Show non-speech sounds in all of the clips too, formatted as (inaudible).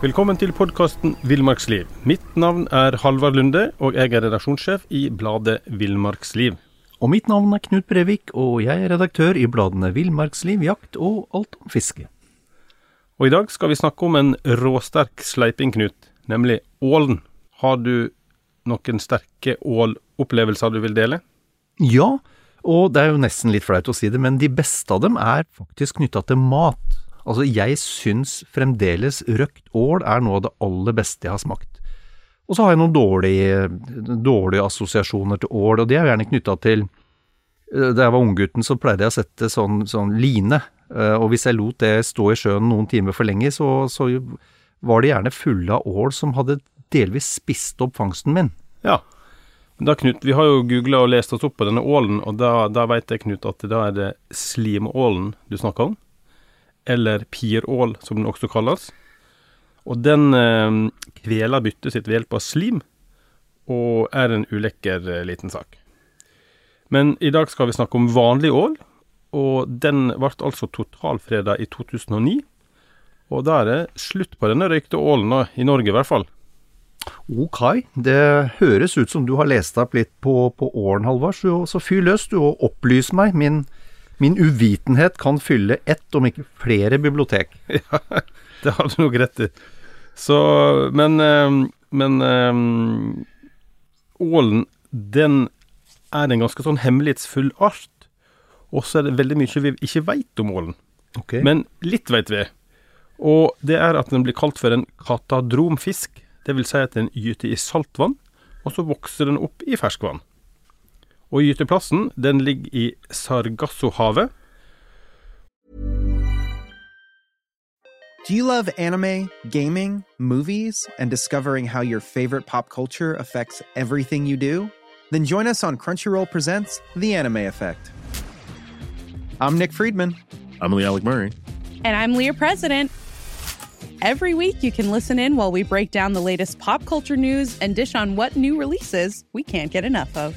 Velkommen til podkasten Villmarksliv. Mitt navn er Halvard Lunde, og jeg er redaksjonssjef i bladet Villmarksliv. Og mitt navn er Knut Brevik, og jeg er redaktør i bladene Villmarksliv, Jakt og Alt om fiske. Og i dag skal vi snakke om en råsterk sleiping, Knut, nemlig ålen. Har du noen sterke ålopplevelser du vil dele? Ja, og det er jo nesten litt flaut å si det, men de beste av dem er faktisk knytta til mat. Altså, jeg syns fremdeles røkt ål er noe av det aller beste jeg har smakt. Og så har jeg noen dårlige, dårlige assosiasjoner til ål, og de er gjerne knytta til eh, Da jeg var unggutten, så pleide jeg å sette sånn, sånn line, eh, og hvis jeg lot det stå i sjøen noen timer for lenge, så, så var de gjerne fulle av ål som hadde delvis spist opp fangsten min. Ja. Da, Knut, vi har jo googla og lest oss opp på denne ålen, og da, da veit jeg, Knut, at da er det slimålen du snakker om eller pirål, som den også kalles. Og den eh, kveler byttet sitt ved hjelp av slim, og er en ulekker eh, liten sak. Men i dag skal vi snakke om vanlig ål, og den ble altså totalfreda i 2009. Og da er det slutt på denne røykte ålen, i Norge i hvert fall. Ok, det høres ut som du har lest opp litt på, på ålen, Halvard, så, så fyr løs du og opplys meg. Min Min uvitenhet kan fylle ett, om ikke flere, bibliotek. (laughs) Ja, det har du nok rett i. Så, men ehm, Men ehm, ålen, den er en ganske sånn hemmelighetsfull art. Og så er det veldig mye vi ikke veit om ålen. Okay. Men litt veit vi. Og det er at den blir kalt for en katadromfisk. Det vil si at den gyter i saltvann, og så vokser den opp i ferskvann. Og gyteplassen den ligger i Sargassohavet. Do you love anime, gaming, movies, and discovering how your favorite pop culture affects everything you do? Then join us on Crunchyroll Presents The Anime Effect. I'm Nick Friedman. I'm Lee Alec Murray. And I'm Leah President. Every week, you can listen in while we break down the latest pop culture news and dish on what new releases we can't get enough of.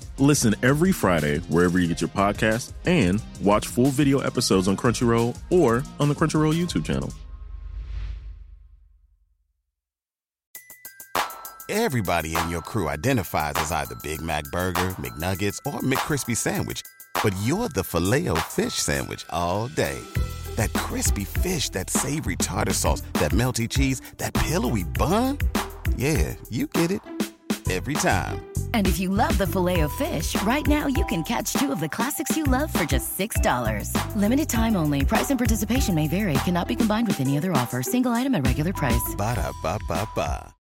Listen every Friday wherever you get your podcasts and watch full video episodes on Crunchyroll or on the Crunchyroll YouTube channel. Everybody in your crew identifies as either Big Mac Burger, McNuggets, or McCrispy Sandwich. But you're the filet fish Sandwich all day. That crispy fish, that savory tartar sauce, that melty cheese, that pillowy bun. Yeah, you get it. Every time. And if you love the filet of fish, right now you can catch two of the classics you love for just $6. Limited time only. Price and participation may vary. Cannot be combined with any other offer. Single item at regular price. Ba-da-ba-ba-ba.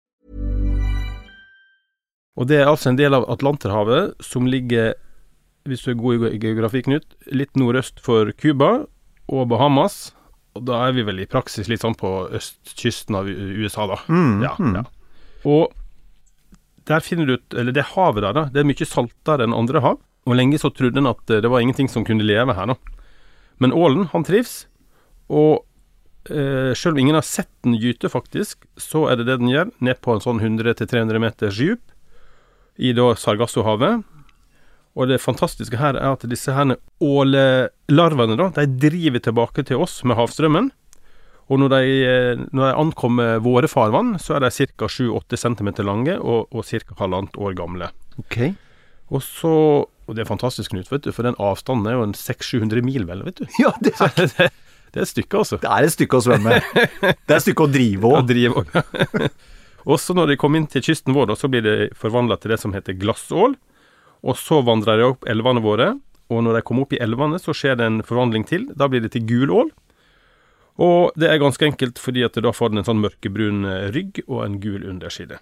Og det er altså en del av Atlanterhavet som ligger, hvis du er god i geografi, Knut, litt nordøst for Cuba og Bahamas. Og da er vi vel i praksis litt sånn på østkysten av USA, da. Mm, ja, mm. ja. Og der finner du ut Eller det havet der, da, det er mye saltere enn andre hav. Og lenge så trodde en at eh, det var ingenting som kunne leve her, da. Men ålen, han trives. Og eh, selv om ingen har sett den gyte, faktisk, så er det det den gjør, ned på en sånn 100-300 meters dyp i da Sargassohavet. Og det fantastiske her er at disse her ålelarvene da, de driver tilbake til oss med havstrømmen. Og når de, eh, når de ankommer våre farvann, så er de ca. 7-8 cm lange og, og ca. halvannet år gamle. Ok. Og så Og det er fantastisk, Knut, vet du, for den avstanden er jo en 600-700 mil, vel, vet du. (laughs) Ja, det er, det, det er et stykke, altså. det er et stykke å svømme. Det er et stykke å drive òg. (laughs) drive òg. Også (laughs) når de kommer inn til kysten vår, da, så blir de forvandla til det som heter glassål. Og så vandrer de opp elvene våre, og når de kommer opp i elvene, så skjer det en forvandling til. Da blir det til gul ål. Og det er ganske enkelt fordi at da får den en sånn mørkebrun eh, rygg og en gul underside.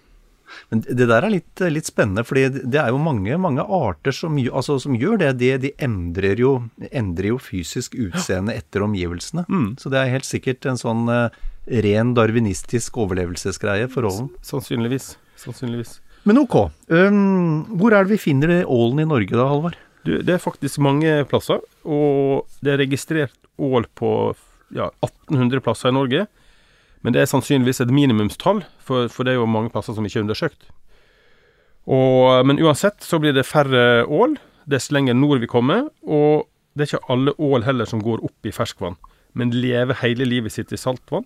Men det der er litt, litt spennende, fordi det er jo mange, mange arter som, altså, som gjør det. De, de endrer, jo, endrer jo fysisk utseende etter omgivelsene. Så det er helt sikkert en sånn eh, ren darwinistisk overlevelsesgreie for ålen. Sannsynligvis. Sannsynligvis. Men ok. Um, hvor er det vi finner ålen i Norge da, Halvard? Det er faktisk mange plasser, og det er registrert ål på ja, 1800 plasser i Norge. Men det er sannsynligvis et minimumstall, for, for det er jo mange plasser som ikke er undersøkt. Og, men uansett så blir det færre ål dess lenger nord vi kommer, og det er ikke alle ål heller som går opp i ferskvann, men lever hele livet sitt i saltvann,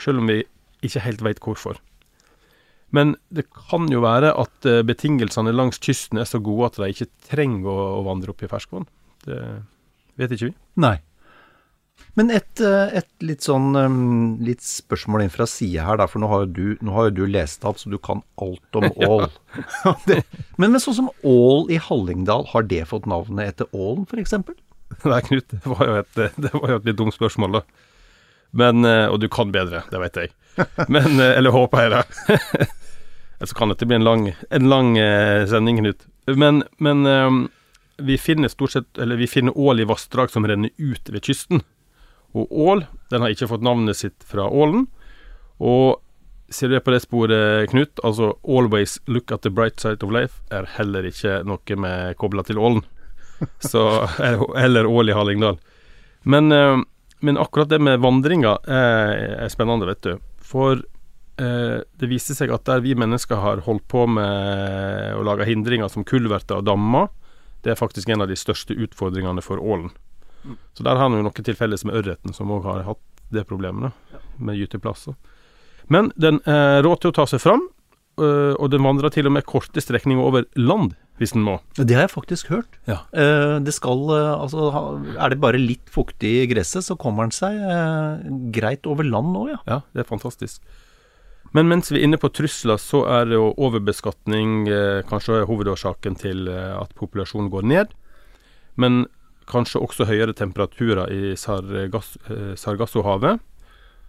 selv om vi ikke helt veit hvorfor. Men det kan jo være at eh, betingelsene langs kysten er så gode at de ikke trenger å, vandre opp i ferskvann. Det vet ikke vi. Nei. Men et, eh, et litt sånn um, litt spørsmål inn fra sida her, da, for nå har, jo du, du lest opp, så du kan alt om (laughs) ål. Det- men, men sånn som ål i Hallingdal, har det fått navnet etter ålen, f.eks.? Nei, Knut, det var jo et, det var jo et litt dumt spørsmål, da. Men, eh, og du kan bedre, det vet jeg. (laughs) Men, eh, eller håper jeg, da. (laughs) Så kan dette bli en lang, en lang sending, Knut. Men, men eh, vi finner stort sett Eller vi finner ål i vassdrag som renner ut ved kysten. Og ål, den har ikke fått navnet sitt fra ålen. Og ser du på det sporet, Knut, altså 'always look at the bright side of life' er heller ikke noe med kobla til ålen. (laughs) Så Eller ål i Hallingdal. Men, eh, men akkurat det med vandringa er, er spennende, vet du. For eh, det viser seg at der vi mennesker har holdt på med å lage hindringer som kulverter og dammer, det er faktisk en av de største utfordringene for ålen. Så der har han jo noe til felles med ørreten, som òg har hatt det problemet, da, med gyteplasser. Men den er rå til å ta seg fram, øh, og den vandrer til og med korte strekninger over land, hvis den må. Det har jeg faktisk hørt. Ja. Eh, det skal eh, Altså, er det bare litt fuktig i gresset, så kommer den seg eh, greit over land nå, ja. Ja, det er fantastisk. Men mens vi er inne på trusler, så er det jo overbeskatning eh, kanskje hovedårsaken til eh, at populasjonen går ned. Men kanskje også høyere temperaturer i Sargasso-havet, Sargassohavet.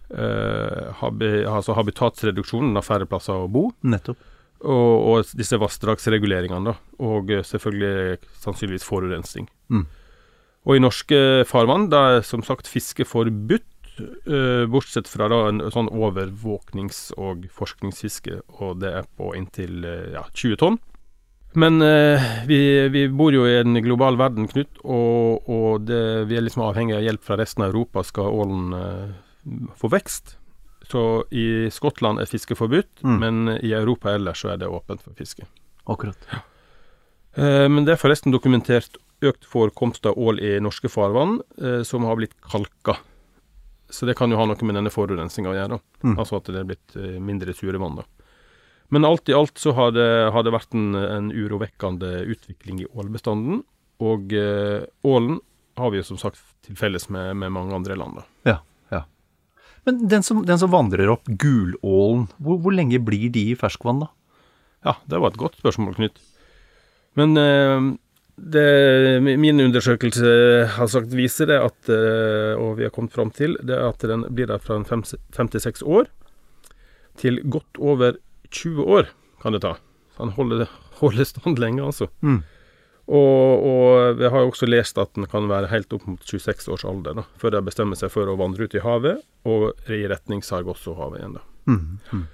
Eh, habi, altså habitatsreduksjonen, av færre plasser å bo. Nettopp. Og, og disse vassdragsreguleringene, da. Og eh, selvfølgelig sannsynligvis forurensning. Mm. Og i norske farvann, da er som sagt fiske forbudt. eh, bortsett fra da en sånn overvåknings- og forskningsfiske, og det er på inntil eh, ja, 20 tonn. Men eh, vi, vi bor jo i en global verden, Knut, og, og det, vi er liksom avhengig av hjelp fra resten av Europa skal ålen eh, få vekst. Så i Skottland er fiske forbudt, Mm. men i Europa ellers så er det åpent for fiske. Akkurat. Eh, men det er forresten dokumentert økt forekomst av ål i norske farvann eh, som har blitt kalka. Så det kan jo ha noe med denne forurensninga å gjøre. Mm. Altså at det er blitt eh, mindre sure vann. da. Men alt i alt så har det, har det vært en, en urovekkende utvikling i ålbestanden. Og eh, ålen har vi jo som sagt til felles med, med mange andre land. Ja. ja. Men den som, den som vandrer opp, gulålen, hvor, hvor lenge blir de i ferskvann da? Ja, det var et godt spørsmål, Knut. Men eh, det min undersøkelse har sagt viser det at, eh, og vi har kommet fram til, det er at den blir der fra fem til seks år til godt over 20 år kan det ta. Så han holder, holder stand lenge, altså. Mm. Og, og vi har jo også lest at den kan være helt opp mot 26 års alder, da, før de bestemmer seg for å vandre ut i havet og i retning Sargassohavet igjen. da. Mm.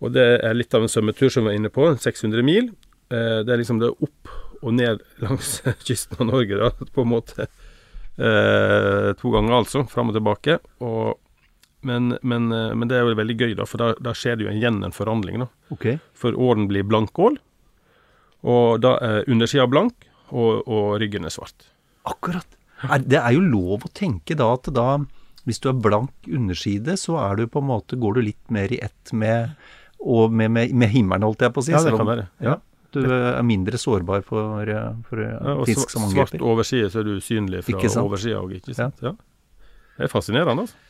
Og det er litt av en svømmetur som vi er inne på, 600 mil. Eh, det er liksom det opp og ned langs (laughs) kysten av Norge, da, på en måte. Eh, to ganger, altså. Fram og tilbake. Og, men, men, eh, men det er jo veldig gøy, da, for da, da skjer det jo igjen en forandring. da. Okay. For ålen blir blankål, og da er undersida blank, og, og ryggen er svart. Akkurat. Er, det er jo lov å tenke da at da, hvis du er blank underside, så er du på en måte, går du litt mer i ett med, og med, med, med himmelen, holdt jeg på å si. Ja, det kan være. Ja. Du er mindre sårbar for, eh, for Ja, fisk som angriper. svart overside, så er du usynlig fra oversida òg, ikke sant. Ja. Det er fascinerende, altså.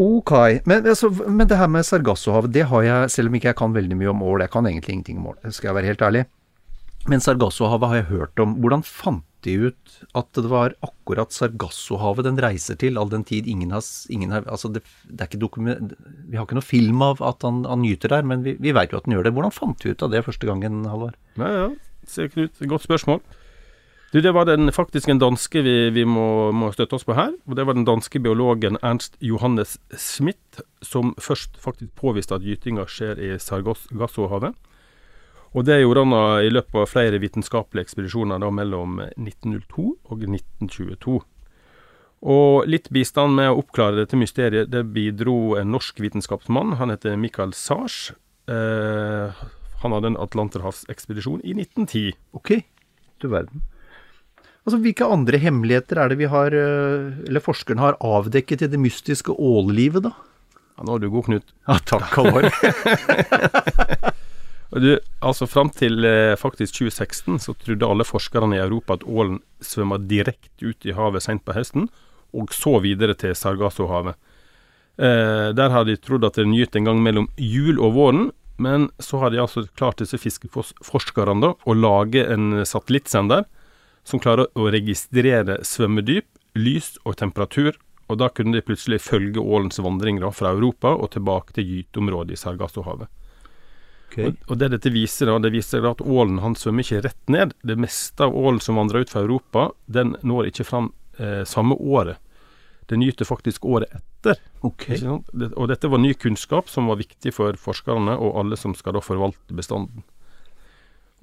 Ok, men, altså, men det her med Sargassohavet, det har jeg, selv om ikke jeg kan veldig mye om ål, jeg kan egentlig ingenting om ål, skal jeg være helt ærlig. Men Sargassohavet har jeg hørt om. Hvordan fant de ut at det var akkurat Sargassohavet den reiser til, all den tid ingen har, ingen har Altså, det, det er ikke dokument... Vi har ikke noe film av at han, han nyter der, men vi, vi veit jo at han gjør det. Hvordan fant de ut av det første gangen, Halvard? Ja, ja. Se, Knut, godt spørsmål. Du, det var den, faktisk en danske vi, vi må, må støtte oss på her. og Det var den danske biologen Ernst Johannes Smith som først faktisk påviste at gytinga skjer i Sargassohavet. Og det gjorde han i løpet av flere vitenskapelige ekspedisjoner da mellom 1902 og 1922. Og litt bistand med å oppklare dette mysteriet, det bidro en norsk vitenskapsmann. Han heter Michael Sars. Eh, han hadde en atlanterhavsekspedisjon i 1910. Ok, du verden. Altså, Hvilke andre hemmeligheter er det vi har, eh, eller forskerne har avdekket i det mystiske ållivet, da? Ja, nå er du god, Knut. Ja, takk, Halvor. (laughs) Du, altså Fram til eh, faktisk 2016 så trodde alle forskerne i Europa at ålen svømmer direkte ut i havet sent på høsten, og så videre til Sargassohavet. Eh, der har de trodd at den gyter en gang mellom jul og våren, men så har de altså klart disse fiskeforskerne da, å lage en satellittsender som klarer å registrere svømmedyp, lys og temperatur, og da kunne de plutselig følge ålens vandring da, fra Europa og tilbake til gyteområdet i Sargassohavet. Og, og det dette viser, da, det viser da at ålen han svømmer ikke rett ned. Det meste av ålen som vandrer ut fra Europa, den når ikke fram eh, samme året. Den gyter faktisk året etter. Okay. Det, og dette var ny kunnskap som var viktig for forskerne og alle som skal da forvalte bestanden.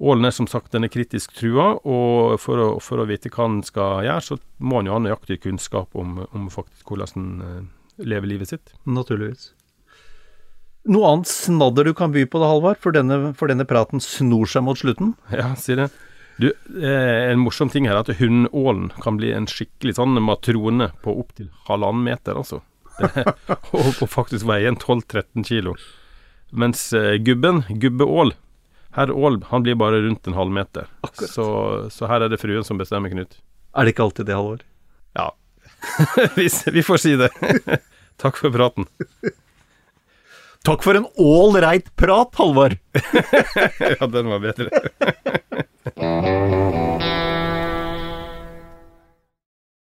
Ålen er som sagt den er kritisk trua, og for å, for å vite hva den skal gjøre, så må han jo ha nøyaktig kunnskap om, om faktisk hvordan den eh, lever livet sitt. Naturligvis. Noe annet snadder du kan by på da, Halvard, for denne, for denne praten snor seg mot slutten? (laughs) Ja, si det. Du, eh, en morsom ting her er at hundålen kan bli en skikkelig sånn matrone på opptil halvannen meter, altså. Det, (laughs) og, og faktisk veie en 12-13 kilo. Mens eh, gubben, gubbeål, herr Aalb han blir bare rundt en halvmeter. Så, så her er det fruen som bestemmer, Knut. Er det ikke alltid det, Halvor? Ja. (laughs) vi, vi får si det. (laughs) Takk for praten. Takk for en ålreit prat, Halvor! (laughs) Ja, den var bedre.